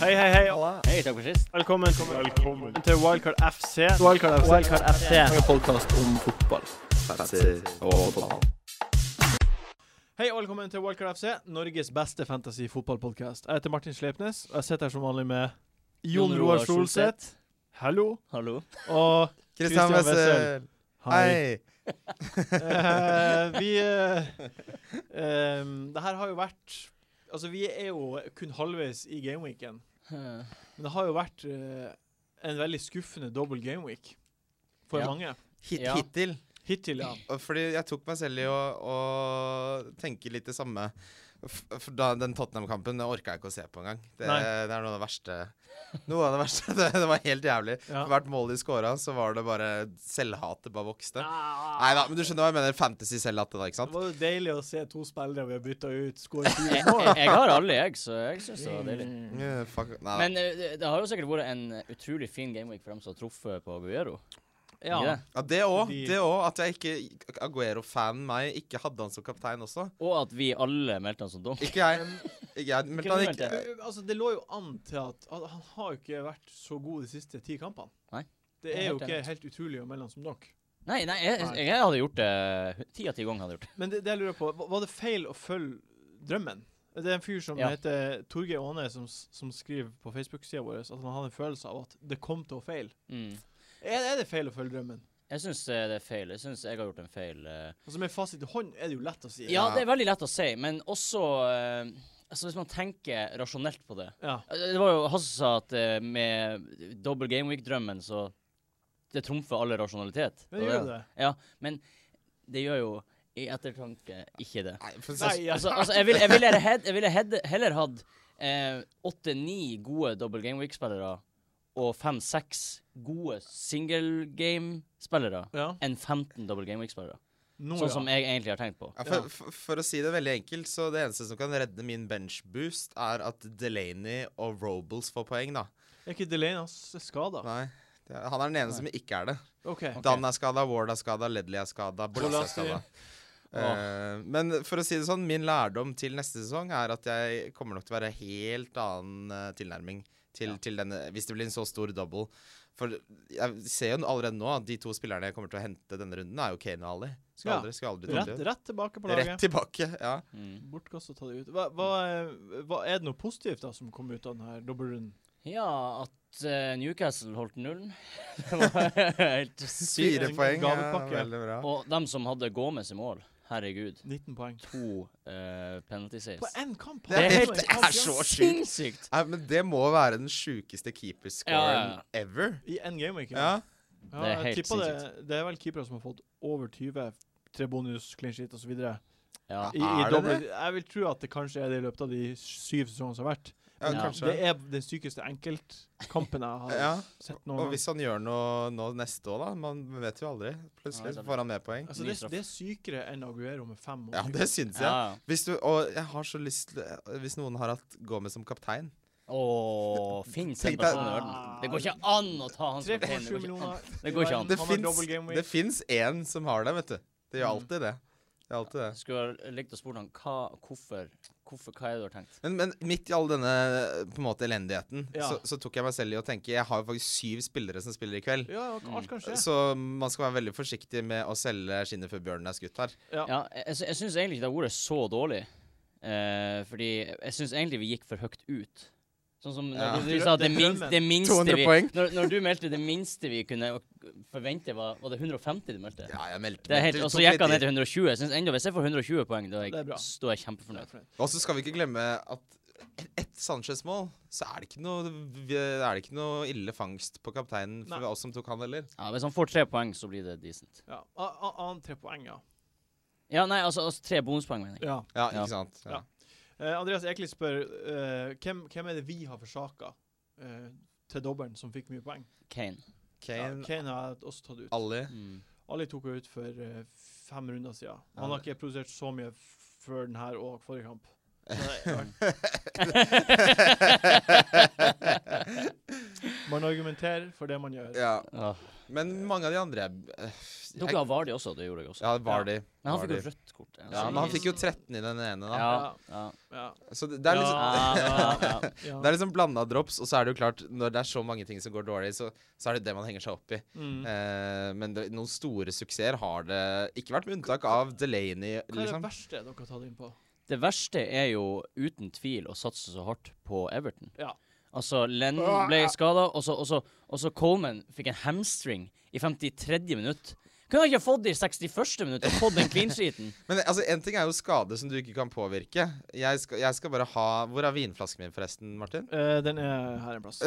Hei, hei, hei. Hei, takk for sist. Velkommen, til Wildcard FC. Wildcard FC. Wildcard FC. En podkast om fotball. Hei og velkommen til Wildcard FC, Norges beste fantasy fotballpodkast. Jeg heter Martin Sleipnes, og jeg sitter her som vanlig med Jon Roar Solseth. Hallo. Hallo. Og Kristian Wessel. Hei. uh, vi uh, Det her har jo vært Altså, vi er jo kun halvveis i gameweeken, men det har jo vært uh, en veldig skuffende double gameweek for Ja. mange. Hit, Ja. Hittil. Hittil, ja. Fordi jeg tok meg selv i å, å tenke litt det samme. F- da, den Tottenham-kampen det orka jeg ikke å se på engang. Det, det er noe av det verste. Noe av det verste. Det, det var helt jævlig. Ja. Hvert mål de scora, så var det bare selvhatet bare vokste. Ah. Nei da, men du skjønner hva jeg mener. Fantasy selvhatet, da, ikke sant? Det var jo deilig å se to spillere vi har bytta ut, skåre fire mål. jeg, jeg har alle, jeg, så jeg syns det var deilig. Yeah, fuck. Nei, Men eh, det, det har jo sikkert vært en utrolig fin gameweek for dem som har truffet på Aguero. Ja. Ikke det? ja, det òg. Fordi- Det òg. At jeg ikke Aguero-fanen meg ikke hadde han som kaptein også. Og at vi alle meldte han som dum. Ikke jeg. Ikke jeg meldte han ikke. meldte? Altså, det lå jo an til at at Han har jo ikke vært så god de siste ti kampene. Nei. Det Jeg er er jo helt ikke enig. helt utrolig å melde han som dere. Nei, nei, jeg, jeg, jeg hadde gjort det ti av ti ganger. hadde jeg gjort det. Men det, det jeg lurer på, var- var det feil å følge drømmen? Det er en fyr som Ja. heter Torgeir Aane, som, s- som skriver på Facebook-sida vår at han hadde en følelse av at det kom til å feile. Mm. Er, er det feil å følge drømmen? Jeg syns det er feil. Jeg syns jeg har gjort en feil. eh. Altså Med fasit i hånd er det jo lett å si. Ja, det er veldig lett å si, men også uh, altså Hvis man tenker rasjonelt på det Ja. Eh, Det var jo han som sa at uh, med double game week-drømmen, så Det trumfer alle rasjonalitet. Men det gjør det. Ja, men det gjør jo i ettertanke ikke det. Nei, for Nei, ja. Altså, altså jeg, ville, vil heller hatt eh, åtte-ni gode double game week-spillere og fem-seks gode single game-spillere ja. enn 15 double game week-spillere. No, Sånn ja. som jeg egentlig har tenkt på. Ja, for, for, for å si det veldig enkelt, så det eneste som kan redde min benchboost, er at Delaney og Robles får poeng, da. Er ikke Delaney skada? Nei. Det, han er den ene som ikke er det. Okay. Dan er skada, Ward er skada, Ledley er skada, Bolas er skada. Uh, men for å si det sånn, min lærdom til neste sesong er at jeg kommer nok til å være helt annen uh, tilnærming til, Ja. til denne, hvis det blir en så stor double. For jeg ser jo allerede nå at de to spillerne jeg kommer til å hente denne runden, er jo Kane og Ali. Skal Ja. aldri, skal aldri Rett, rett tilbake på laget. Rett tilbake, ja. Mm. Bortkast og ta det ut. Hva, hva, hva, er det noe positivt da som kom ut av denne dobbeltrunden? Ja, at uh, Newcastle holdt nullen. det var helt sykt. Fire poeng. Ja, veldig bra. Og dem som hadde Gomez i mål, herregud. 19 poeng. To uh, penalty saves. På én kamp! Det er helt- det er så sinnssykt! Nei, men det må være den sjukeste keeperscoren Ja, ja, ever. I én sant? Ja. Ja, Det er helt sinnssykt. det, det er vel keepere som har fått over 20, tre bonus, clean sheet osv. I, Ja. i Er det det? jeg vil tro at det kanskje er det i løpet av de syv sesongene som har vært. Ja. Det er den sykeste enkeltkampen jeg har Ja. sett noen gang. Og hvis han gjør noe nå neste år, da? Man vet jo aldri. Plutselig får han mer poeng. Altså, det, det er sykere enn Aguero med fem år. Ja, det syns jeg. ja. Hvis du, og jeg har så lyst til Hvis noen har hatt Gomez som kaptein Åh, fins en person i verden? Det går ikke an å ta han som kaptein. Det går ikke an. Det går ikke an. Det fins- én som har det, vet du. Det gjør Mm. alltid det. Det er alltid det. Skulle likt å spørre han hva, hvorfor, hvorfor, hva er det du har tenkt? Men, men midt i all denne på en måte elendigheten, Ja. så, så tok jeg meg selv i å tenke Jeg har jo faktisk syv spillere som spiller i kveld. Ja, alt kan skje. Så man skal være veldig forsiktig med å selge skinnet før bjørnen er skutt her. Ja. Ja, jeg, jeg, jeg syns egentlig ikke det ordet er så dårlig. Eh, fordi jeg syns egentlig vi gikk for høyt ut. Sånn som når Ja. du, du sa det, Det minst, det minste 200 vi poeng. når, når du meldte det minste vi kunne forvente, var, var det 150 du meldte? Ja, jeg meldte Det er helt, og så gikk han ned til 120. Jeg synes enda, Hvis jeg får 120 poeng, da er er jeg, er kjempefornøyd. Og så skal vi ikke glemme at et- ett Sanchez-mål, så er det ikke noe er det ikke noe ille fangst på kapteinen for Nei. oss som tok han heller. Ja, Hvis han får tre poeng, så blir det decent. Ja. a- a- Annen tre poeng, ja. Ja, nei, altså, altså tre bonuspoeng, mener jeg. ja. Ja, Ja. ikke sant? Ja. Ja. Uh, Andreas Ekeli spør uh, hvem, hvem er det vi har forsaka uh, til dobbelen som fikk mye poeng? Kane. Kane, Ja, Kane har jeg også tatt ut. Ali Mm. Ali tok jo ut for eh, fem runder siden. Han har ikke produsert så mye før denne og forrige kamp. Man argumenterer for det man gjør. Ja. Men mange av de andre eh, Dere jeg, har Vardi også, det gjorde jeg også. Ja, Vardy. Men han fikk jo rødt kort. Ja, men han fikk jo 13 i den ene, da. Ja, ja. Ja. Så det, det er liksom. Det er liksom blanda drops, og så er det jo klart Når det er så mange ting som går dårlig, så, så er det det man henger seg opp i. Mm. Eh, men det, noen store suksesser har det ikke vært, med unntak av Delaney, Liksom. Hva er det liksom. verste dere har tatt inn på? Det verste er jo uten tvil å satse så hardt på Everton. Ja. Altså, Lennon ble skada, og, så- og, så- og så Coleman fikk en hamstring i 53. minutt. Kunne han ikke fått det i 61. minutt og fått den clean sheeten? Men altså, en ting er jo skade som du ikke kan påvirke. Jeg skal, jeg skal bare ha Hvor er vinflasken min, forresten, Martin? Uh, den er her en plass.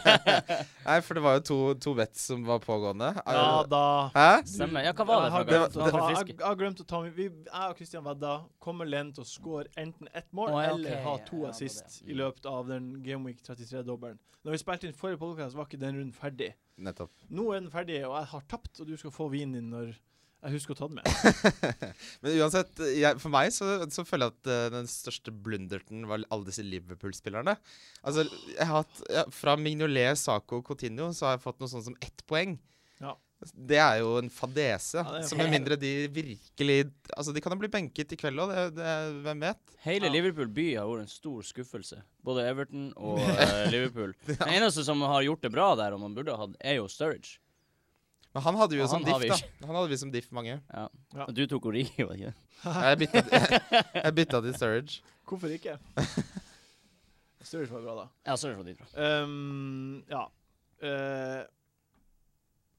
Nei, for det var jo to, to bets som var pågående. Ja da. Hæ? Stemmer. Ja, hva var det Jeg har for glemt Jeg jeg har glemt å ta med vi, Jeg og Kristian vedda kommer Len til å score enten ett mål oh, ja, eller ok, ha to assist i løpet av den Gameweek 33-dobbelen. Når vi spilte inn forrige podcast, var ikke den runden ferdig. Nettopp. Nå er den ferdig, og jeg har tapt, og du skal få vinen din når jeg husker å ta den med. Men uansett, jeg, for meg så, så føler jeg at uh, den største blunderten var alle disse Liverpool-spillerne. Altså, jeg har hatt ja, Fra Mignolet, Saco og Coutinho så har jeg fått noe sånt som ett poeng. Ja. Det er jo en fadese. Ja, så med mindre de virkelig Altså, de kan jo bli benket i kveld òg, hvem vet? Hele Ja. Liverpool by har vært en stor skuffelse. Både Everton og uh, Liverpool. Den eneste som har gjort det bra der, og man burde ha hatt, er jo Sturridge. Men han hadde vi jo som diff, da. Han hadde vi som diff, mange. Ja. Ja. Du tok Origi, var det ikke det? Jeg bytta, jeg, jeg bytta til Sturridge. Hvorfor ikke? Sturridge var bra, da. Ja, Sturridge var dritbra. Um, ja. Uh,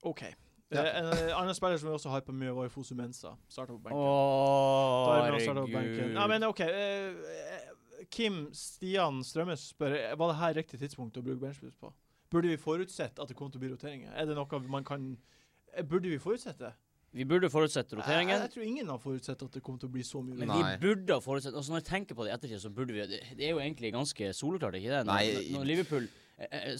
OK. Ja. Eh, en eh, annen spiller som vi også hypa mye, var Fosu Mensa. Starta på benken. På herregud. Nei, men OK. eh, Kim Stian Strømmes spør Var det her riktig tidspunkt å bruke benchboost på. Burde vi forutsette at det kom til å bli roteringer? Er det noe man kan Burde vi forutsette? det? Vi burde forutsette Jeg, roteringen. jeg tror ingen har forutsett at det kom til å bli så mye Men. Nei. vi burde ha forutsett altså Når jeg tenker på det i ettertid, så burde vi Det det er jo egentlig ganske soleklart, ikke det? Når, Nei. når Liverpool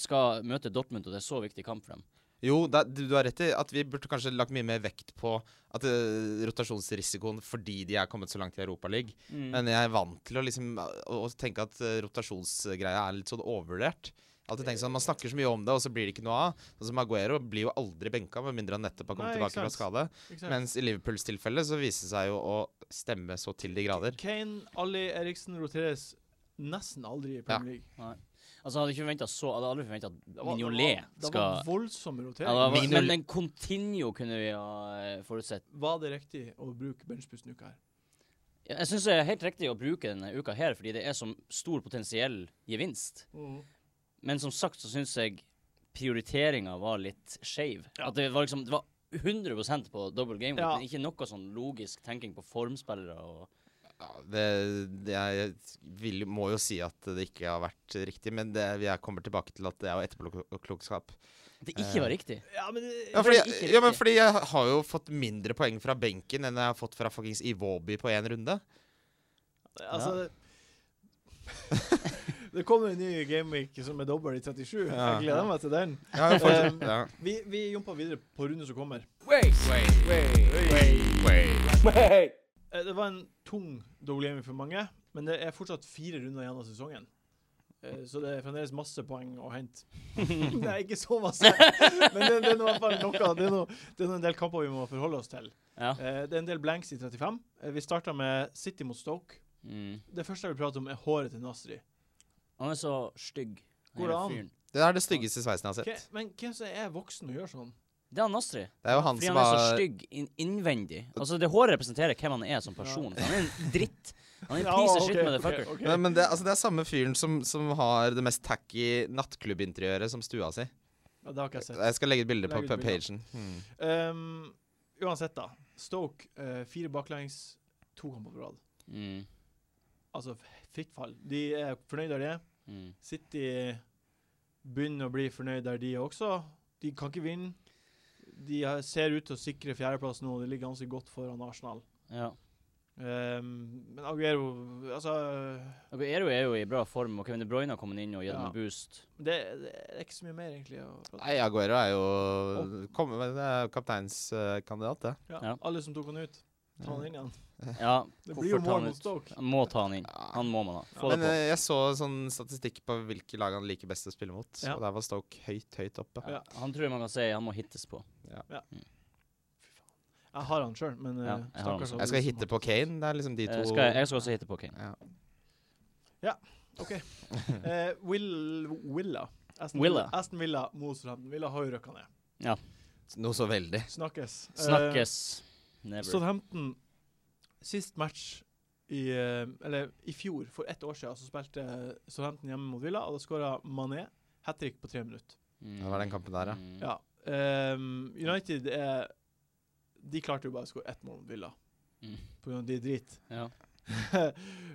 skal møte Dortmund, og det er så viktig kamp for dem. Jo, da, du, du har rett i at vi burde kanskje lagt mye mer vekt på at uh, rotasjonsrisikoen fordi de er kommet så langt i Europaligaen. Mm. Men jeg er vant til å liksom å, å tenke at uh, rotasjonsgreia er litt sånn overvurdert. Alltid tenkt sånn, Man snakker så mye om det, og så blir det ikke noe av. Sånn som Maguero blir jo aldri benka, med mindre han nettopp har kommet Nei, tilbake fra skade. Mens i Liverpools tilfelle så viser det seg jo å stemme så til de grader. Kane, Ali, Eriksen roteres nesten aldri i Premier League. Altså, hadde ikke forventet så Hadde aldri forventa at Mignolet skal det var, det rotering. ja, var, Men en Continuo kunne vi ha eh, forutsett. Var det riktig å bruke benchboost denne uka her? Ja, Jeg syns det er helt riktig å bruke denne uka her, fordi det er så stor potensiell gevinst. Men som sagt så syns jeg prioriteringa var litt skeiv. Ja. At det var liksom Det var 100% på double game. Ja. Ikke noe sånn logisk tenking på formspillere og Ja, det, det jeg vil, må jo si at det ikke har vært riktig, men det, jeg kommer tilbake til at det er jo etterpåklokskap. Det ikke var riktig. Ja, men det, Ja, fordi, riktig. ja, men fordi jeg har jo fått mindre poeng fra benken enn jeg har fått fra fuckings Iwobi på én runde. Altså Det kommer en ny gameweek som er dobbel i 37. Ja. Jeg gleder meg til den. Fortsatt, Um, ja. Vi, vi jumper videre på runden som kommer. Eh, Det var en tung double gaming for mange, men det er fortsatt fire runder igjen av sesongen. Eh, Så det er fremdeles masse poeng å hente. det er ikke så masse, men det, det er i hvert fall noe. Det er, noe, det er en del kamper vi må forholde oss til. Ja. Eh, Det er en del blanks i 35. Eh, Vi starta med City mot Stoke. Mm. Det første jeg vil prate om, er håret til Nasri. Han er så stygg. Går det an? Det er det styggeste sveisen jeg har sett. Men hvem som er voksen og gjør sånn? Det er han Astrid Det er jo han Fordi som han er så stygg inn innvendig. Altså, det håret representerer hvem han er som person. Ja. Han er en dritt. Han er en Ja, piece of shit ok, motherfucker. ok. men, men det, altså, det er samme fyren som, som har det mest tacky nattklubbinteriøret som stua si. Ja, det har ikke jeg sett. Jeg skal legge et bilde på Legg ut på bilder. pagen. Hmm. Um, uansett, da. Stoke, eh, fire baklengs, to kamper på rad. Mm. Altså f- fritt fall. De er fornøyd der de er. Mm. City begynner å bli fornøyd der de er også. De kan ikke vinne. De ser ut til å sikre fjerdeplass nå. De ligger ganske godt foran Arsenal. Ja. Um, men Aguero Altså Aguero er jo i bra form, og Kevin De Bruyne har kommet inn og gitt Ja. en boost. det, det er ikke så mye mer, egentlig. Å prate. Nei, Aguero er jo kom, Det er kapteinskandidat, det. Ja, Ja. Alle som tok han ut. Ta han inn igjen. Ja, Det blir jo mål mot? Stoke. Må ta han inn. Han må man ha. Få Men det på. eh, jeg så sånn statistikk på hvilke lag han liker best å spille mot, Ja. og der var Stoke høyt, høyt oppe. Ja. Han tror jeg man kan si han må hittes på. Jeg har han sjøl, men eh, Ja, jeg han Jeg skal hitte på Kane. Det er liksom de to jeg skal jeg, skal også hitte på Kane. Ja. OK. Eh, Will, Willa. Aston Willa. Aston Villa mot Southampton. Villa har jo røkka ned. Noe så veldig. Snakkes. Eh, Snakkes. Never. Southampton Sist match i eh, Eller i fjor, for ett år siden, så spilte Southampton hjemme mot Villa, og da skåra Mané hat trick på tre minutter. Det var den kampen der, ja. Mm. Ja. Ehm, United er De klarte jo bare å skåre ett mål mot Villa, Mm. på grunn av de drit. Ja.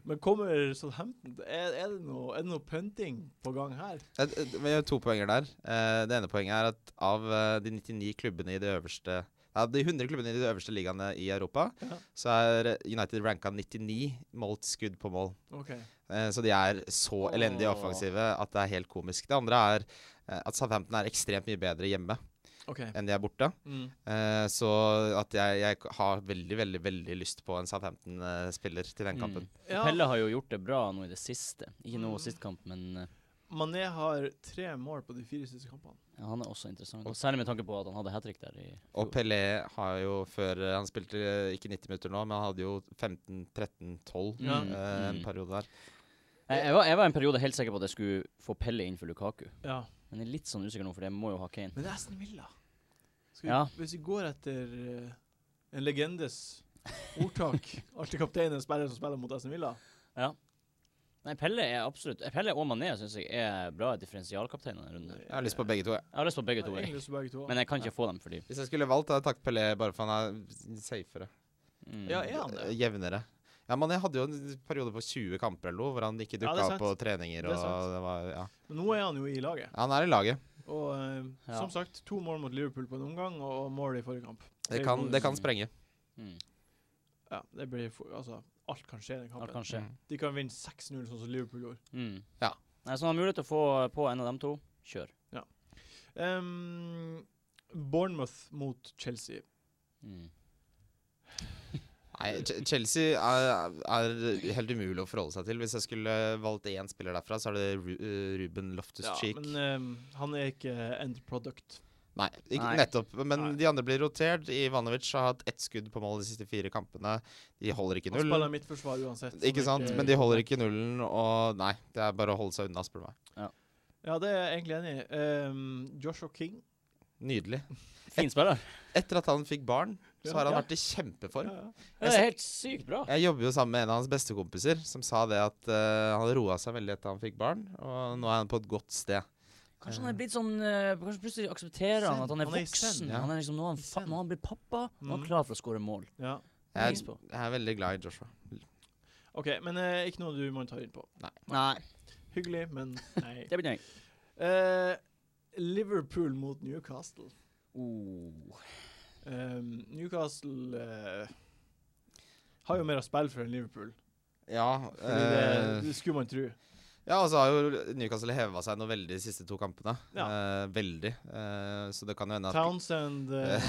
Men kommer Southampton er, er, det noe, er det noe punting på gang her? Vi har to poenger der. Uh, Det ene poenget er at av uh, de 99 klubbene i det øverste ja, De 100 klubbene i de øverste ligaene i Europa, Ja. så er United ranka 99 målt skudd på mål. Okay. Eh, Så de er så Åh. elendige offensive at det er helt komisk. Det andre er eh, at Southampton er ekstremt mye bedre hjemme ok. enn de er borte. Mm. Uh, Så at jeg, jeg har veldig, veldig veldig lyst på en Southampton-spiller til den kampen. Mm. Ja. Pelle har jo gjort det bra nå i det siste. Ikke nå Mm. sist kamp, men uh, Mané har tre mål på de fire siste kampene. ja, han er også interessant. Og særlig med tanke på at han hadde hat trick der i Og. Pelé har jo før eh, Han spilte ikke 90 minutter nå, men han hadde jo 15-13-12 Ja. Mm, eh, en mm. periode der. Jeg, jeg, var, jeg var en periode helt sikker på at jeg skulle få Pelle inn for Lukaku. Ja. Men jeg er litt sånn usikker nå, for jeg må jo ha Kane. Men det er Aston Villa. Skal vi, Ja. Hvis vi går etter uh, en legendes ordtak Alltid kapteinen spiller som spiller mot Aston Villa. Nei, Pelle er absolutt Pelle og Mané syns jeg er bra differensialkapteiner denne runden. Jeg har lyst på begge to. Jeg. Jeg har lyst på begge to, Jeg jeg. på begge to. men jeg kan ikke få dem fordi Hvis jeg skulle valgt, hadde jeg tatt Pelle bare for han er safere. mm. Ja, er han det? Jevnere. Ja, men jeg hadde jo en periode på 20 kamper eller noe hvor han ikke Ja, dukka er opp på treninger. Det er Og det var, ja. Men nå er han jo i laget. Han er i laget. Og eh, Ja. som sagt, to mål mot Liverpool på en omgang, og mål i forrige kamp. Det kan, det kan sprenge. Mm. Ja, det blir for, Altså, alt kan skje i den Alt kampen. kan skje. Mm. De kan vinne 6-0, sånn som Liverpool gjorde. Mm. Ja. Nei, så han har mulighet til å få på en av dem to. Kjør. Um, Bournemouth mot Chelsea. Mm. Nei, Chelsea er, er helt umulig å forholde seg til. Hvis jeg skulle valgt én spiller derfra, så er det Ru eh, Ruben Loftus-Cheek. Ja, men uh, han er ikke end product. Nei, ikke Nei. nettopp. Men Nei. de andre blir rotert. Ivanovic har hatt ett skudd på mål de siste fire kampene. De holder ikke Han spiller mitt forsvar uansett. Ikke sant? Men de holder ikke nullen, og nei, det er bare å holde seg unna, spør du meg. Ja, det er jeg egentlig enig i. Um, Joshua King. Nydelig. Fin spiller. Etter at han fikk barn, så har han Ja. vært i kjempeform. Ja, ja. Det er helt sykt bra. Jeg jobber jo sammen med en av hans bestekompiser, som sa det at uh, han roa seg veldig etter han fikk barn, og nå er han på et godt sted. Kanskje han er blitt sånn uh, Kanskje plutselig aksepterer han at han er er voksen. ja. Han er liksom, nå har han, fa nå han blitt pappa, og han Mm. er klar for å skåre mål. ja. Jeg Pris er, på. jeg er veldig glad i Joshua. OK, men eh, ikke noe du må ta inn på. Nei, Hyggelig, men nei. det blir jeg. Eh, Liverpool mot Newcastle. Oh. Um, Newcastle uh, har jo mer å spille for enn Liverpool. Ja, Fordi det, eh, det skulle man tro. ja, og så har jo Newcastle heva seg noe veldig de siste to kampene. Ja. Eh, veldig. Eh, så det kan jo hende at Townsend eh,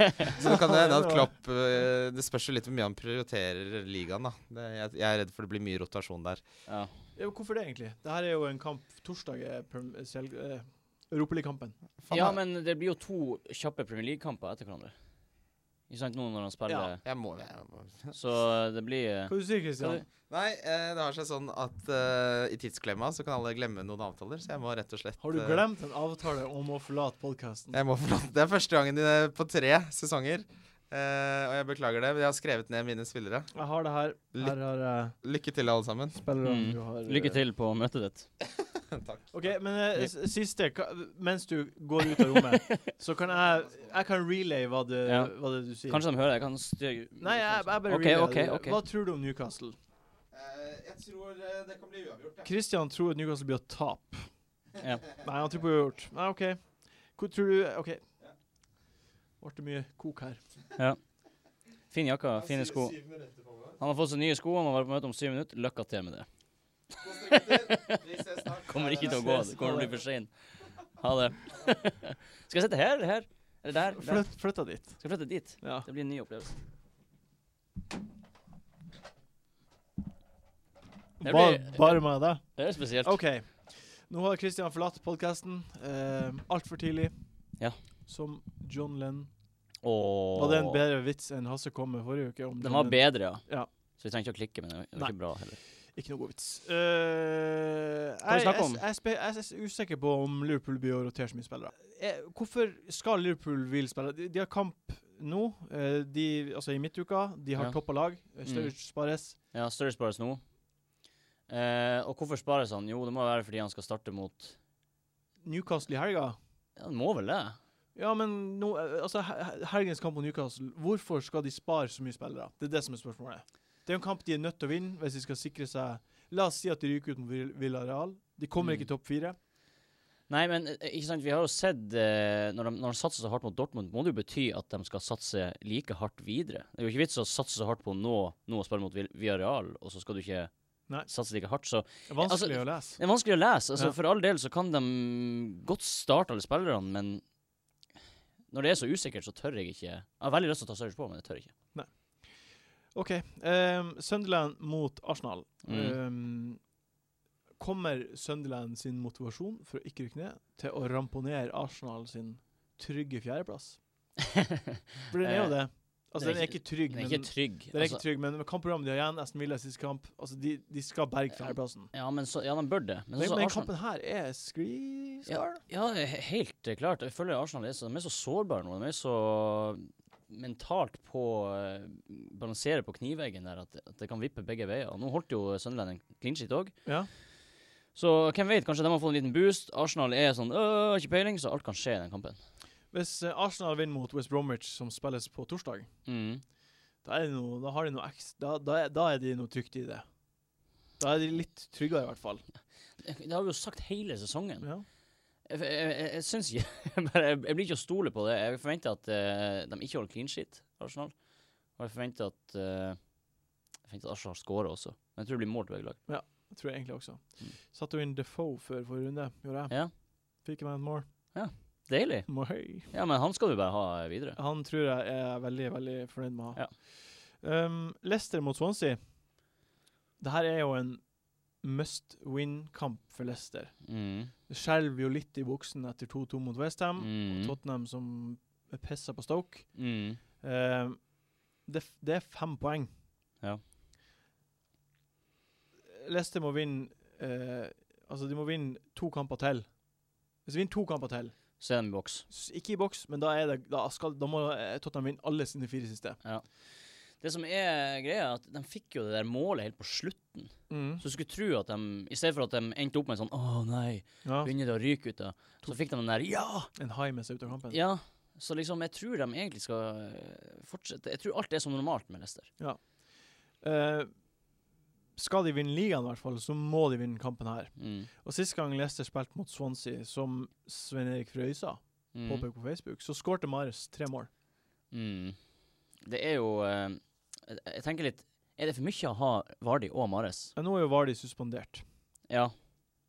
Så det kan jo hende at Klopp eh, Det spørs jo litt hvor mye han prioriterer ligaen, da. Det, jeg, jeg er redd for det blir mye rotasjon der. Ja. ja, Hvorfor det, egentlig? Det her er jo en kamp Torsdag er Europaligakampen. Ja, jeg- men det blir jo to kjappe Premier League-kamper etter hverandre. Ikke sant, nå når han spiller jeg må, jeg må. Så det blir eh, Hva du sier Christian? Nei, eh, det har seg sånn at eh, i tidsklemma så kan alle glemme noen avtaler, så jeg må rett og slett Har du eh, glemt en avtale om å forlate podkasten? Jeg må forlate. Det er første gangen i- på tre sesonger. Eh, og jeg beklager det, men jeg har skrevet ned mine spillere. Jeg har det her. Her har jeg Lykke til, alle sammen. spillerne Mm. du har. eh, Lykke til på møtet ditt. Takk. OK, men eh, s- siste ka- Mens du går ut av rommet, så kan jeg Jeg kan relay hva det, Ja. hva det du sier. Kanskje de hører jeg kan styre Nei, jeg, jeg bare OK, relay. OK, det. OK. Hva tror du om Newcastle? Eh, jeg tror eh, det kan bli uavgjort. Ja. Christian tror at Newcastle blir å tape. Ja. Nei, han tror på uavgjort. Nei, OK. Hvor tror du OK. Ble det mye kok her? Fin jakke, fine sko. Han har fått seg nye sko, han må være på møte om syv minutter. Lykke til med det. Kommer ikke til å gå, det kommer til å bli for sein. Ha det. Skal jeg sitte her eller her? Eller der? der? Flytt, flytta dit. Skal jeg flytte dit? Ja. Det blir en ny opplevelse. Det blir- bare og deg? Det er spesielt. OK. Nå har Christian forlatt podkasten eh, altfor tidlig. Ja. Som John Lennon. Oh. Var det en bedre vits enn Hasse kom med forrige uke? Om Den var bedre, ja. Ja. Så vi trenger ikke å klikke, men det var- ikke bra heller. Ikke noe god vits. Uh, jeg, jeg, jeg, jeg er usikker på om Liverpool blir å rotere så mye spillere. Eh, hvorfor skal Liverpool vil spille? De, de har kamp nå, eh, de, altså i midtuka. De har Ja. toppa lag. Eh, Sturridge spares. Ja, Sturridge spares nå. Uh, og hvorfor spares han? Jo, det må være fordi han skal starte mot Newcastle i helga. Ja, han må vel det? Ja, men nå, eh, altså, he- he- helgens kamp mot Newcastle, hvorfor skal de spare så mye spillere? Det er det som er spørsmålet. Det er en kamp de er nødt til å vinne hvis de skal sikre seg La oss si at de ryker ut mot Villareal. De kommer Mm. ikke i topp fire. Nei, men eh, ikke sant, vi har jo sett eh, når, de, når de satser så hardt mot Dortmund, må det jo bety at de skal satse like hardt videre. Det er jo ikke vits å satse så hardt på nå, nå å spille mot Villareal, og så skal du ikke Nei. satse like hardt. Så Det er vanskelig Altså, å lese. det er vanskelig å lese. Altså, Ja. For all del så kan de godt starte alle spillerne, men når det er så usikkert, så tør jeg ikke Jeg har veldig lyst til å ta Sturridge på, men jeg tør ikke. OK. Um, Sunderland mot Arsenal. Mm. Um, kommer Sunderland sin motivasjon for å ikke rykke ned, til å ramponere Arsenal sin trygge fjerdeplass? For den er jo det. Altså, Den er den er ikke trygg, Den er ikke trygg. Den er Altså, ikke trygg, men med kampprogrammet de har igjen, Aston Villa siste kamp Altså, de, de skal berge fjerdeplassen. ja, men så, ja, de bør det. Men, Men, så men kampen her er skliskar. Ja, ja, helt eh, klart. Jeg føler Arsenal er så, de er så sårbare nå. De er så mentalt på uh, Balansere på kniveggen der at, at det kan vippe begge veier. Nå holdt jo Sunderland en clean sheet òg. Ja. Så hvem vet, kanskje de har fått en liten boost. Arsenal er sånn øh, ikke peiling, så alt kan skje i den kampen. Hvis eh, Arsenal vinner mot West Bromwich, som spilles på torsdag, Mm. da, er noe, da har de noe ekstra, da, da, da er de noe trygt i det. Da er de litt tryggere, i hvert fall. Det har vi jo sagt hele sesongen. Ja. Jeg, jeg, jeg, jeg syns ikke jeg, blir ikke å stole på det. Jeg forventer at uh, de ikke holder clean sheet, Arsenal. Og jeg forventer at uh, Jeg forventer at Arsenal scorer også. Men jeg tror det blir mål til begge lag. Det tror jeg egentlig også. Mm. Satte jo inn Defoe før forrige runde, gjorde jeg. Ja. Fikk meg et mål. Ja. Deilig. Mohøy. Ja, men han skal du bare ha videre. Han tror jeg er veldig, veldig fornøyd med å ha. Ja. Um, Leicester mot Swansea. Det her er jo en must win-kamp for Leicester. Mm. Det skjelver jo litt i buksen etter 2-2 mot Westham. Mm. Og Tottenham som er pissa på Stoke. Mm. Uh, det, det er fem poeng. Ja. Leicester må vinne uh, Altså, de må vinne to kamper til. Hvis de vinner to kamper til Så er de i boks. Ikke i boks, men da, det, da, skal, da må eh, Tottenham vinne alle sine fire siste. Det som er greia, er at de fikk jo det der målet helt på slutten. Mm. Så du skulle tro at de, i stedet for at de endte opp med en sånn Å nei, Ja. begynner det å ryke ut da? Så fikk de den der Ja! En high med seg ut av kampen. Ja. Så liksom, jeg tror de egentlig skal eh, fortsette. Jeg tror alt er som normalt med Leicester. Eh, skal de vinne ligaen, i hvert fall, så må de vinne kampen her. Mm. Og Sist gang Leicester spilte mot Swansea, som Svein Erik Frøysa Mm. påpekte på Facebook, så skårte Marius tre mål. Mm. Det er jo eh, jeg, tenker litt Er det for mye å ha Vardi og Mares? Ja, nå er jo Vardi suspendert. Ja,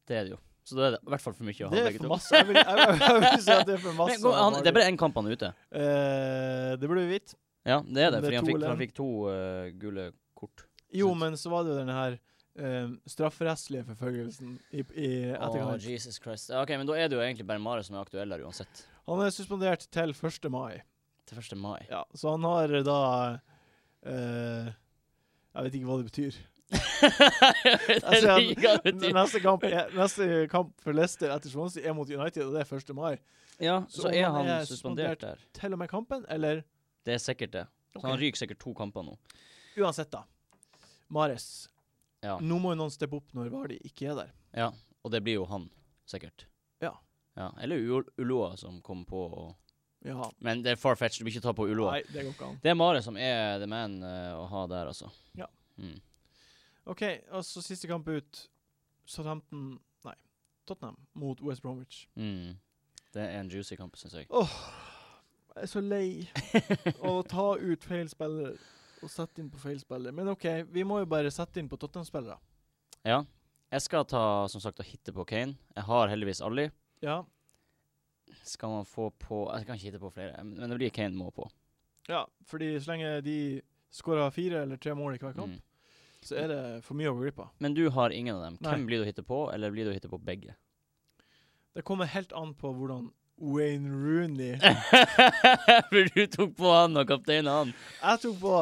det er det jo. Så da er det i hvert fall for mye å ha begge for to. Jeg vil, jeg, vil- jeg vil si at det er for masse. Men, han, det er bare én kamp han er ute. Eh, det burde vi vite. Ja, det er det, fordi han fikk, han fikk to uh, gule kort. Jo, men så var det jo denne her uh, strafferettslige forfølgelsen i, i Å, Oh, Jesus Christ. Ja, OK, men da er det jo egentlig bare Mares som er aktuell der uansett. Han er suspendert til 1. mai. Til 1. mai. Ja, så han har da eh, Jeg vet ikke hva det betyr. Altså. Neste kamp, neste kamp for Leicester etter Swansea er mot United, og det er 1. mai. Ja, Så så er han er suspendert der. Til og med kampen, eller Det er sikkert det. Så han ryker sikkert to kamper nå. Uansett, da. Mares. Ja. Nå må jo noen steppe opp når Vardi ikke er der. ja. Og det blir jo han, sikkert. Ja. ja. Eller Uloa som kom på og Ja. Men det er far-fetched, du vil ikke ta på Uloa. Nei, det går ikke an. Det er Mare som er the man eh, å ha der, altså. Ja. Mm. OK, og så siste kamp ut. Southampton Nei, Tottenham mot West Bromwich. Mm. Det er en juicy kamp, syns jeg. Åh, jeg er så lei å ta ut feil spiller og sette inn på feil spiller. Men OK, vi må jo bare sette inn på Tottenham-spillere. Ja. Jeg skal ta, som sagt, og hitte på Kane. Jeg har heldigvis Ali. Ja. Skal man få på Jeg kan ikke hitte på flere, men det blir Kane må på. ja, fordi så lenge de skårer fire eller tre mål i hver kamp, Mm. så er det for mye å gå glipp av. Men du har ingen av dem. Nei. Hvem blir du å hitte på, eller blir du å hitte på begge? Det kommer helt an på hvordan Wayne Rooney For du tok på han og kapteinen han. Jeg tok på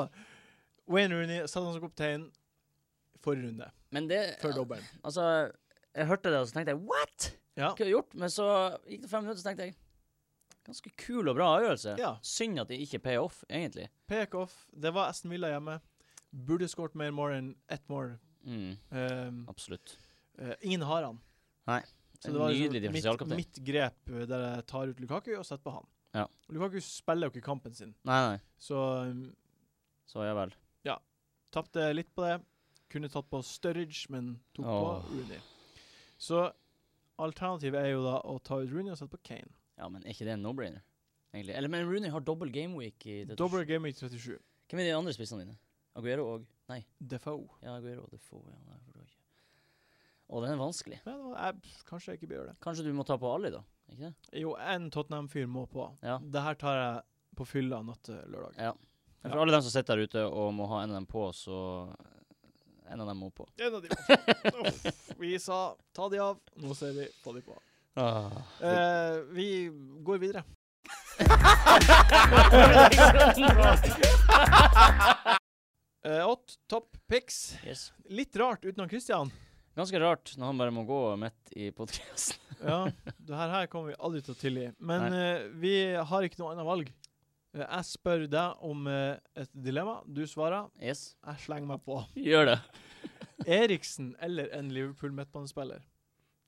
Wayne Rooney, satte han som kaptein forrige runde, Men det før dobbelen. Altså, jeg hørte det, og så tenkte jeg what? Ja. Hva har jeg gjort? Men så gikk det fem minutter, så tenkte jeg ganske kul og bra avgjørelse. ja. Synd at det ikke pay off, egentlig. Payoff. Det var Aston Villa hjemme. Burde skåret mer mål enn ett mål. Mm, Um, absolutt. Uh, ingen har han. Nei. Så det var liksom mitt, mitt grep eh, der jeg tar ut Lukaku og setter på han. Ja. Lukaku spiller jo ikke kampen sin, Nei, nei. så um, Så ja vel. Ja. tapte litt på det. Kunne tatt på Sturridge, men tok oh. på Rooney. Så alternativet er jo da å ta ut Rooney og sette på Kane. Ja, men er ikke det en no-brainer? Egentlig. Eller, men Rooney har dobbel gameweek i det. Double game week 37. Hvem er de andre spissene dine? Aguero og Nei, Defoe. ja, Aguero og Defoe. Ja, nei, for det ikke. Å, den er vanskelig. Men, jeg, kanskje jeg ikke bør gjøre det. Kanskje du må ta på Ali, da? Ikke det? Jo, en Tottenham-fyr må på. Ja. Det her tar jeg på fylla natt til lørdag. Ja. For Ja. alle dem som sitter der ute og må ha en av dem på, så En av dem må på. En av de må på. Vi sa ta de av, nå ser vi på de på. Ah. Eh, vi går videre. Eh, Ått, topp pics. yes. Litt rart utenom Christian. Ganske rart når han bare må gå midt i podkasten. Ja, det her, her kommer vi aldri til å tilgi. Men eh, vi har ikke noe annet valg. Eh, jeg spør deg om eh, et dilemma. Du svarer. Yes. Jeg slenger meg på. Gjør det. Eriksen eller en Liverpool-midtbanespiller?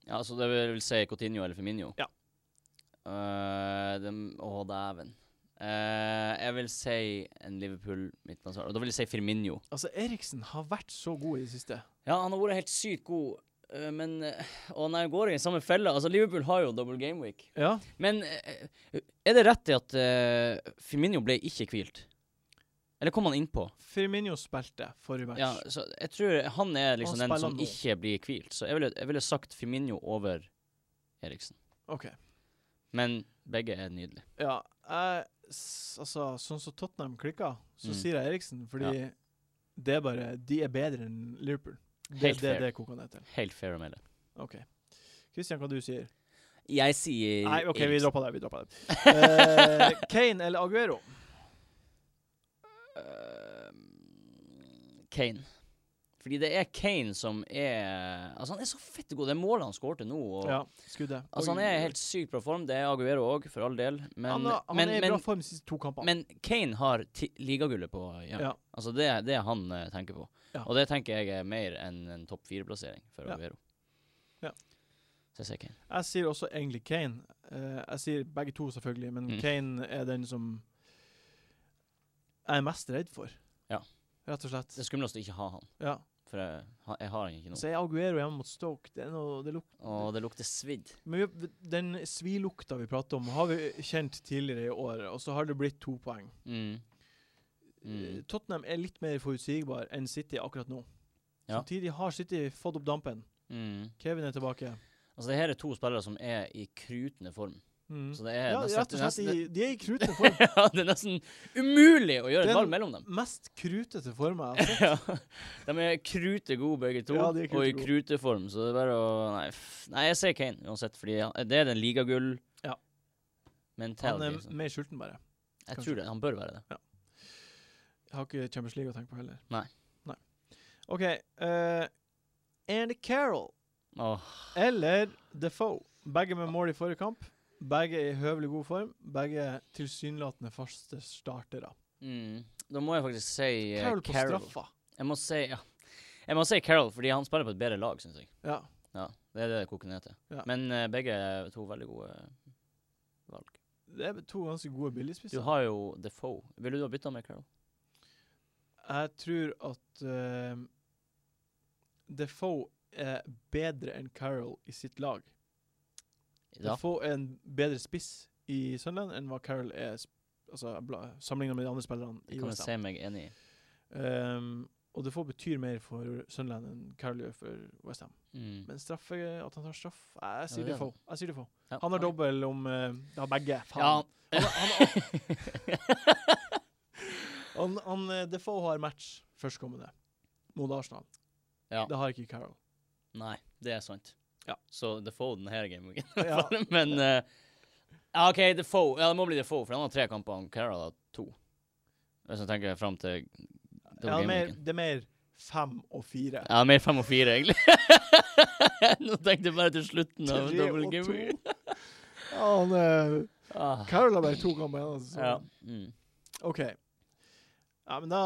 Ja, så det vil si Coutinho eller Firmino? Ja. Uh, dem, å, dæven. Uh, jeg vil si en Liverpool midtbanespiller. Da vil jeg si Firmino. Altså, Eriksen har vært så god i det siste. Ja, han har vært helt sykt god, eh, men å Og går i samme felle Altså, Liverpool har jo double game week. Ja. Men eh, er det rett i at uh, Firmino ble ikke hvilt? Eller kom han innpå? Firmino spilte forrige match. Ja, så jeg tror han er liksom Han den som nå. ikke blir hvilt. Så jeg ville, jeg ville sagt Firmino over Eriksen. OK. Men begge er nydelige. Ja, jeg, altså, sånn som Tottenham klikka, så Mm. sier jeg Eriksen, fordi det er bare De er bedre enn Liverpool. Det det, det koker ned til. Helt fair å melde. OK. Christian, hva du sier Jeg sier Nei, OK, vi dropper det. Vi dropper det. Eh, Kane eller Aguero? Eh, Kane. Fordi det er Kane som er Altså, han er så fett god. Det er målet han skårte nå. Og, Ja, skuddet. Altså, han er helt sykt bra form. Det er Aguero òg, for all del. Men, han, har- han men, er i men, bra form de siste to kampene. men Kane har ligagullet på ja. Ja. Altså, det er det han uh, tenker på. Ja. Og det tenker jeg er mer enn en topp fire-plassering for Ja. Aguero. Ja. Så jeg sier Kane. Jeg sier også egentlig Kane. Eh, jeg sier begge to, selvfølgelig, men Mm. Kane er den som jeg er mest redd for. Ja. Rett og slett. Det er skumlest å ikke ha han, Ja. for jeg, jeg har han ikke nå. Så er Aguero hjemme mot Stoke. Det er noe, det lukter Åh, det lukter svidd. Men vi, den svilukta vi prater om, har vi kjent tidligere i året, og så har det blitt to poeng. Mm. Eh, Mm. Tottenham er litt mer forutsigbar enn City akkurat nå. Ja. Samtidig har City fått opp dampen. Mm. Kevin er tilbake. Altså, det her er to spillere som er i krutende form. Mm. Så det er Ja, rett og slett. nesten, de er i krutende form. ja, det er nesten umulig å gjøre Den- et valg mellom dem. Mest krutete form jeg har sett. ja. De er krute gode begge to, Ja, er og i krute kruteform, så det er bare å Nei, nei jeg ser Kane uansett, fordi han- det er den ligagull Ja. mentality. Han er mer sulten, bare. Jeg kanskje. tror det. Han bør være det. Jeg har ikke Champions League å tenke på heller. Nei. Nei. OK. Uh, Andy Carroll oh. eller Defoe. Begge med mål i forrige kamp. Begge i høvelig god form. Begge tilsynelatende faste startere. mm. Da må jeg faktisk si uh, Carroll på straffa. Jeg må si ja. Jeg må si Carroll, fordi han spiller på et bedre lag, syns jeg. Ja. Ja, Det er det det koker ned til. Ja. Men uh, begge to veldig gode valg. Det er to ganske gode billigspisser. Du har jo Defoe. Ville du ha bytta med Carroll? Jeg tror at uh, Defoe er bedre enn Carroll i sitt lag. Ja. Defoe er en bedre spiss i Sunderland enn hva Carroll er altså, sammenlignet med de andre spillerne i Kan jeg si meg enig i. Um, og Defoe betyr mer for Sunderland enn Carroll gjør for West Ham. Mm. Men straffe, at han tar straff Jeg sier det er Defoe. Jeg sier Defoe. Ja, Han har okay. dobbel om uh, Ja, begge. Ja. Han, Han, han, Han, han eh, Defoe har match førstkommende mot Arsenal. Ja. Det har ikke Carroll. Nei, det er sant. Ja. Så Defoe denne gameweeken. Ja. Men uh, OK, Defoe. Ja, det må bli Defoe, for han har tre kamper. og Carroll har to. Hvis jeg tenker fram til Ja, er mer, det er mer fem og fire. Ja, mer fem og fire, egentlig. Nå tenkte jeg bare til slutten av double game. Ja, han, Ah. Carroll har bare to kamper igjen. Altså, Ja. Mm. OK. Ja, men da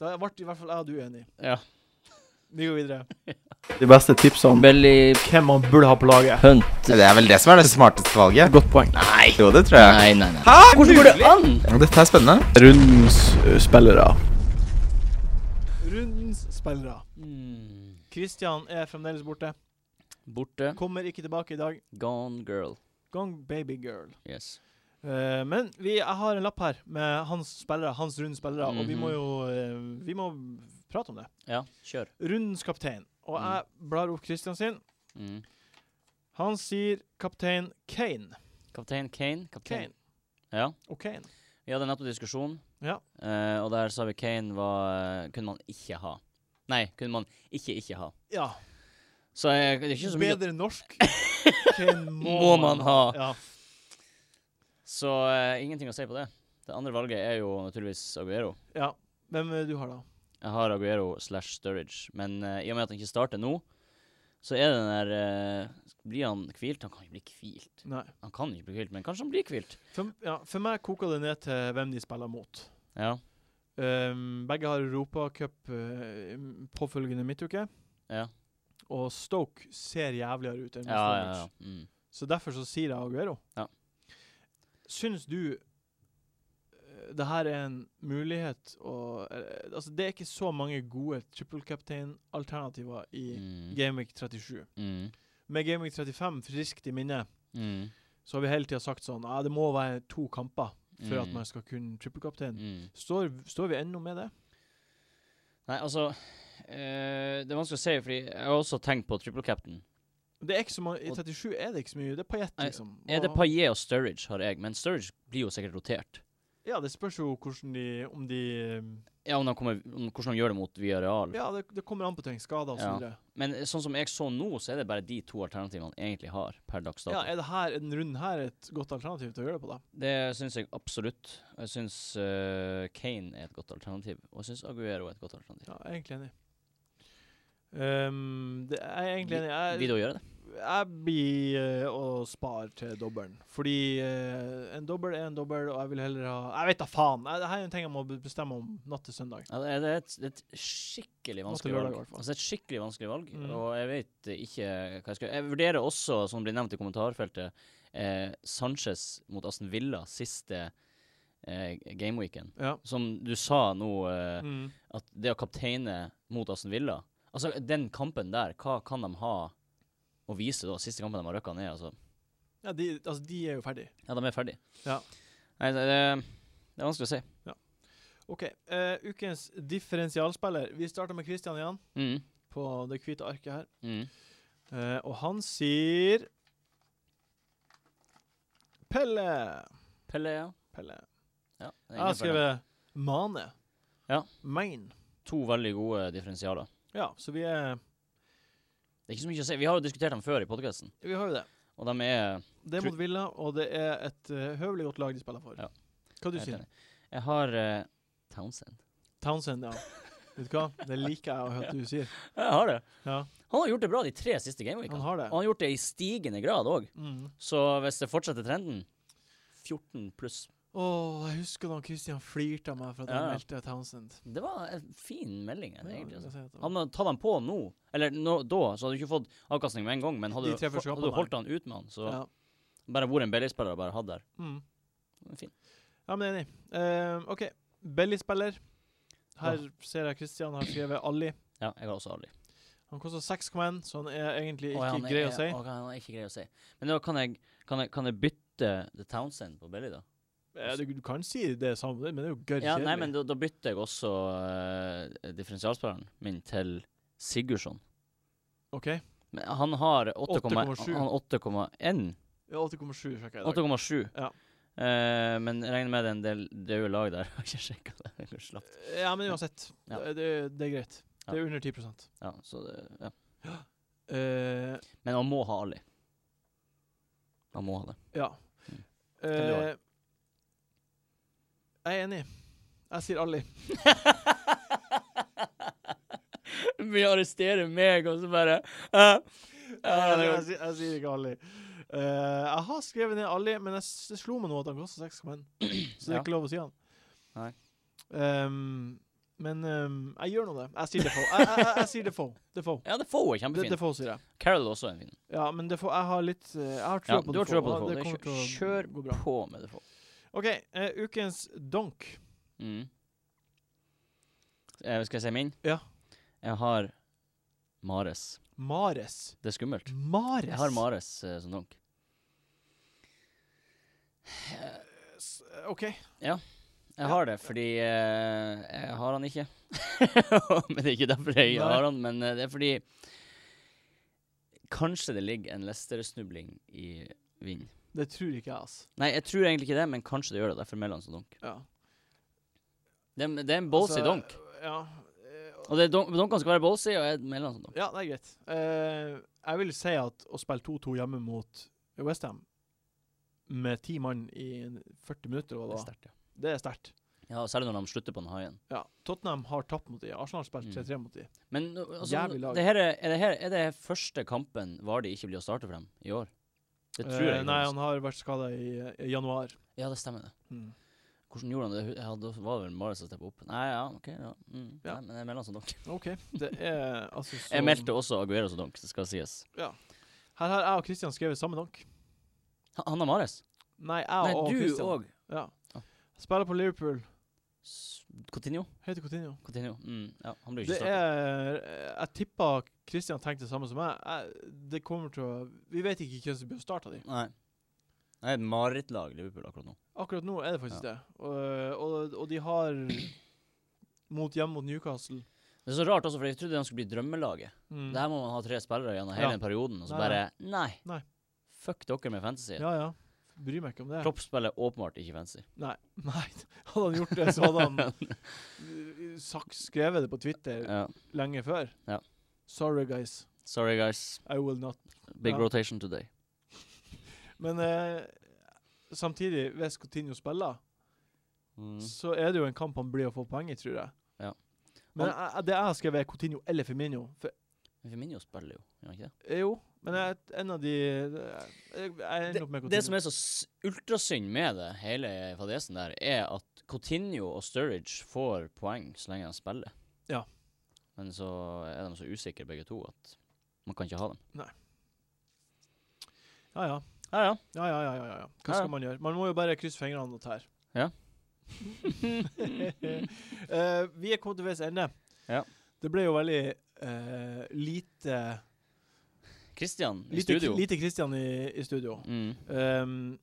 Da ble i hvert fall jeg og du enige. ja. Vi går videre. De beste tipsene om Belly hvem man burde ha på laget. Hunt. Det er vel det som er det smarteste valget. Godt poeng. Nei. Jo, det tror jeg. Nei, nei, nei. Hæ? Hvordan går det an? Dette er spennende. Rundens uh, spillere. Rundens spillere. Mm. Er fremdeles borte. Borte. Kommer ikke tilbake i dag. Gone girl. Gone baby girl. Yes. Eh, men vi, jeg har en lapp her med hans spillere, hans rundens spillere, og vi må Mhm. jo uh, Vi må prate om det. Ja, kjør. Rundens kaptein. Og Mm. jeg blar opp Christian sin. Mm. Han sier kaptein Kane. Kaptein Kane. Kaptein. Kane. Ja. Og Kane. Vi hadde nettopp diskusjon, Ja. Uh, og der sa vi Kane var Kunne man ikke ha. Nei, kunne man ikke ikke ha. Ja. Så jeg, det er ikke så mye Bedre norsk. Kane må, Må man ha. Ja. Så uh, ingenting å si på det. Det andre valget er jo naturligvis Aguero. ja. Hvem er du har, da? Jeg har Aguero slash Sturridge, men uh, i og med at han ikke starter nå, så er den der uh, Blir han hvilt? Han kan ikke bli hvilt. Nei. Han kan ikke bli hvilt, men kanskje han blir hvilt. For, ja, for meg koker det ned til hvem de spiller mot. Ja. Um, begge har Europacup uh, påfølgende midtuke, Ja. og Stoke ser jævligere ut enn Ja, ja, ja. Mm. Så derfor så sier jeg Aguero. Ja. Syns du eh, det her er en mulighet å eh, Altså, det er ikke så mange gode triple captain-alternativer i Mm. Gameweek 37. Mm. Med Gameweek 35 friskt i minne, Mm. så har vi hele tida sagt sånn Ja, det må være to kamper for at Mm. man skal kunne triple captain. Mm. Står, står vi ennå med det? Nei, altså øh, Det er vanskelig å si, fordi jeg har også tenkt på triple captain. Det er ikke så mange, I 37 er det ikke så mye. Det er Nei, liksom. Er det Paillet og Sturridge, har jeg, men Sturridge blir jo sikkert rotert. Ja, det spørs jo hvordan de Om de um, Ja, om de kommer, om, hvordan de gjør det mot Villarreal. Ja, det, det kommer an på ting. Skader og så Ja. Men eh, sånn som jeg så nå, så er det bare de to alternativene han egentlig har per dags dato. Ja, er det her, er den runden her et godt alternativ til å gjøre det på, da? Det syns jeg absolutt. Jeg syns uh, Kane er et godt alternativ, og jeg syns Aguero er et godt alternativ. Ja, jeg er egentlig enig. Um, det, jeg er egentlig enig. Vil du gjøre det? jeg blir eh, å spare til dobbelen. Fordi uh, en dobbel er en dobbel, og jeg vil heller ha Jeg vet da faen! Jeg, det her er en ting jeg må bestemme om natt til søndag. Ja, det, er, et, det et skikkelig vanskelig valg. i. Altså et skikkelig vanskelig valg, Mm. og jeg vet ikke hva jeg skal Jeg vurderer også, som blir nevnt i kommentarfeltet, eh, Sanchez mot Aston Villa siste eh, gameweeken. Ja. Som du sa nå, eh, Mm. at det å kapteine mot Aston Villa Altså, den kampen der, hva kan de ha å vise da? Siste kampen de har røkka ned, altså. ja, de, altså, de er jo ferdig. Ja, de er ferdig. Ja. Nei, det, det, er vanskelig å si. Ja. OK. Uh, ukens differensialspiller. Vi starter med Christian igjen, Mm. på det hvite arket her. Mm. Uh, og han sier Pelle. Pelle, ja. Pelle. ja det Jeg har skrevet Mane. Ja. Main. To veldig gode differensialer. Ja, så vi er Det er ikke så mye å si. Vi har jo diskutert dem før i podkasten, Vi har jo det. og de er Det er mot Villa, og det er et eh, høvelig godt lag de spiller for. Ja. Hva du helt sier enig. Jeg har eh, Townsend. Townsend, ja. Vet du hva? Det liker jeg å høre at du sier. Jeg har det. Ja, Han har gjort det bra de tre siste han gameweekene. har det. Og han har gjort det i stigende grad òg. Mm. Så hvis det fortsetter trenden 14 pluss. Åh, jeg husker da Christian flirte av meg for at jeg Ja, meldte Townsend. Det var en fin melding. Ja, egentlig. Altså. at Hadde man tatt han på nå, eller nå, da, så hadde du ikke fått avkastning med en gang, men hadde, De du, tre første hadde du holdt han ut med han, så ja. bare vært en billigspiller og bare hatt der. Mm. Det er Fin. ja, men enig. Uh, OK. Belly-spiller. Her ser jeg Christian har skrevet Ali. Ja, jeg har også Ali. Han koster 6,1, så han er egentlig ikke grei å si. å, han er ikke grei å si. Men da kan jeg, kan jeg, kan jeg bytte The Townsend på Belly, da? Eh, du, du kan si det samme, men det er jo gørr Ja, nei, men da, da bytter jeg også uh, differensialspilleren min til Sigurdsson. OK. Men han har 8,1 8,7. Han 8,1 Ja, 8,7 sjekker jeg i dag. 8,7. Ja. Uh, men regner med det er en del døde lag der. Har ikke sjekka det. Ja, men uansett. Ja. Det, det, er greit. Ja. Det er under 10 Ja, så det, ja. Uh, Men han må ha Ali. Han må ha det. Ja. Mm. Hvem du har? Eh, jeg er enig. Jeg sier Ali. Vi arresterer meg, og så bare eh, jeg, jeg, sier- jeg sier ikke Ali. Uh, jeg har skrevet ned Ali, men jeg, s- det slo meg nå at han koster 6,1. Så det er Ja. ikke lov å si han. Nei. Um, men um, jeg gjør nå det. Jeg sier Defoe. Jeg, jeg, jeg, jeg sier Defoe. Defoe. Ja, Defoe er De, kjempefin. Defoe sier jeg. Carol er også en fin. Ja, men Defoe, jeg har litt eh, Jeg har trua Ja, på du har trua på Defoe. Det Det kommer kjør på med Defoe. OK, uh, ukens donk. Mm. Uh, skal jeg si min? Ja. Jeg har Mares. Mares. Det er skummelt. Mares? Jeg har Mares uh, som donk. OK. Ja. Jeg har det fordi jeg har han ikke. men det er ikke derfor jeg har han, men det er fordi Kanskje det ligger en Lester-snubling i vind. Det tror ikke jeg, altså. Nei, jeg tror egentlig ikke det, men kanskje det gjør det. Derfor melder han som donk. Ja. Det er, det er en ballsy Altså, donk. Ja. eh, Og det er donk, donkene skal være ballsy, og jeg melder han som donk. Ja, det er greit. Eh, jeg vil si at å spille 2-2 hjemme mot Westham med ti mann i 40 minutter, Det hva er det sterkt, ja. det er sterkt. ja. Særlig når de slutter på den haien. Ja. Tottenham har tapt mot de. Arsenal har spilt Mm. 3-3 mot de. Men nå, altså, Jævlig lag. det her er, er, det her, er det første kampen Vardy ikke blir å starte for dem i år? Det tror Eh, jeg. nei, han har vært skada i, i januar. Ja, det stemmer det. Mm. Hvordan gjorde han det? Ja, da var det vel Marius som steppet opp? Nei, ja, OK. Ja. Mm. Ja. Nei, men jeg melder han som donk. OK. Det er altså så Jeg meldte også Aguero som donk, det skal sies. Ja. Her har jeg og Christian skrevet samme donk. Han har Mares? Nei, jeg Nei, og du Christian. òg. Ja. Ah. Spiller på Liverpool. Coutinho? Heter Coutinho. Coutinho. Mm. Ja, han blir ikke starta. Jeg tipper Christian tenkte det samme som meg. Jeg, det kommer til å Vi vet ikke hvem som blir å starte de. Nei. Det er et marerittlag, Liverpool, akkurat nå. Akkurat nå er det faktisk det. Og, og, og de har mot hjemme mot Newcastle. Det er så rart også, for jeg trodde de skulle bli drømmelaget. Mm. Det her må man ha tre spillere gjennom hele Ja. den perioden, og så Nei, bare Nei. Nei. Fuck dere med fantasy. Ja, ja. Bryr meg ikke om det. Klopp er åpenbart ikke fancy. Nei. Nei. Hadde han gjort det, så hadde han uh, sagt, skrevet det på Twitter Ja. lenge før. Ja. Sorry, guys. Sorry, guys. I will not. Big Ja. rotation today. Men eh, samtidig, hvis Coutinho spiller, Mm. så er det jo en kamp han blir å få poeng i, tror jeg. Ja. Men jeg, det jeg har skrevet, er Coutinho eller Firmino. For, Firmino spiller jo, gjør han ikke det? eh, jo, men jeg, er en av de Jeg, ender opp med Coutinho. Det som er så ultrasynd med det, hele fadesen der, er at Coutinho og Sturridge får poeng så lenge de spiller. Ja. Men så er de så usikre begge to at man kan ikke ha dem. Ja, ja. Ja, ja. Ja, ja, ja, ja, ja. Hva Ja, ja. skal man gjøre? Man må jo bare krysse fingrene og tære. Ja. uh, vi er kommet til veis ende. Ja. Det ble jo veldig uh, lite Christian i Lite, studio. lite Christian i, i studio. Mm. Um,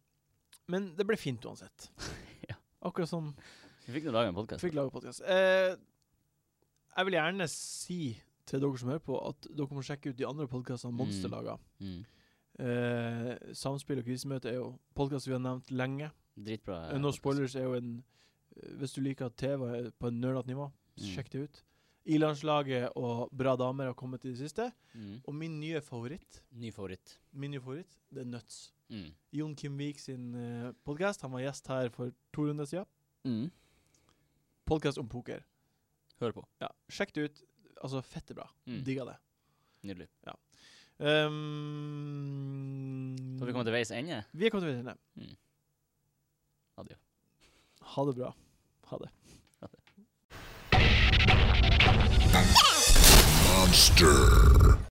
men det ble fint uansett. Ja. Akkurat som Vi fikk nå lage en podkast. fikk lage podkast. Eh, jeg vil gjerne si til dere som hører på, at dere må sjekke ut de andre podkastene Monster Mm. lager. Mm. Uh, Samspill og krisemøte er jo podkaster vi har nevnt lenge. Dritbra. Uh, no Spoilers er jo en Hvis du liker TV på en nerdete nivå, Mm. sjekk det ut. I-landslaget og Bra damer har kommet i det siste. Mm. Og min nye favoritt, Ny favoritt. min nye favoritt, det er Nuts. Mm. Jon Kim Vik sin uh, podkast. Han var gjest her for to runder siden. Mm. Podkast om poker. Hør på. Ja, Sjekk det ut. Altså, fette bra. Mm. Digga det. Nydelig. Um, Så vi kommet til veis ende. Vi er kommet til veis ende. Adjø. Ha det bra. Ha det. Monster.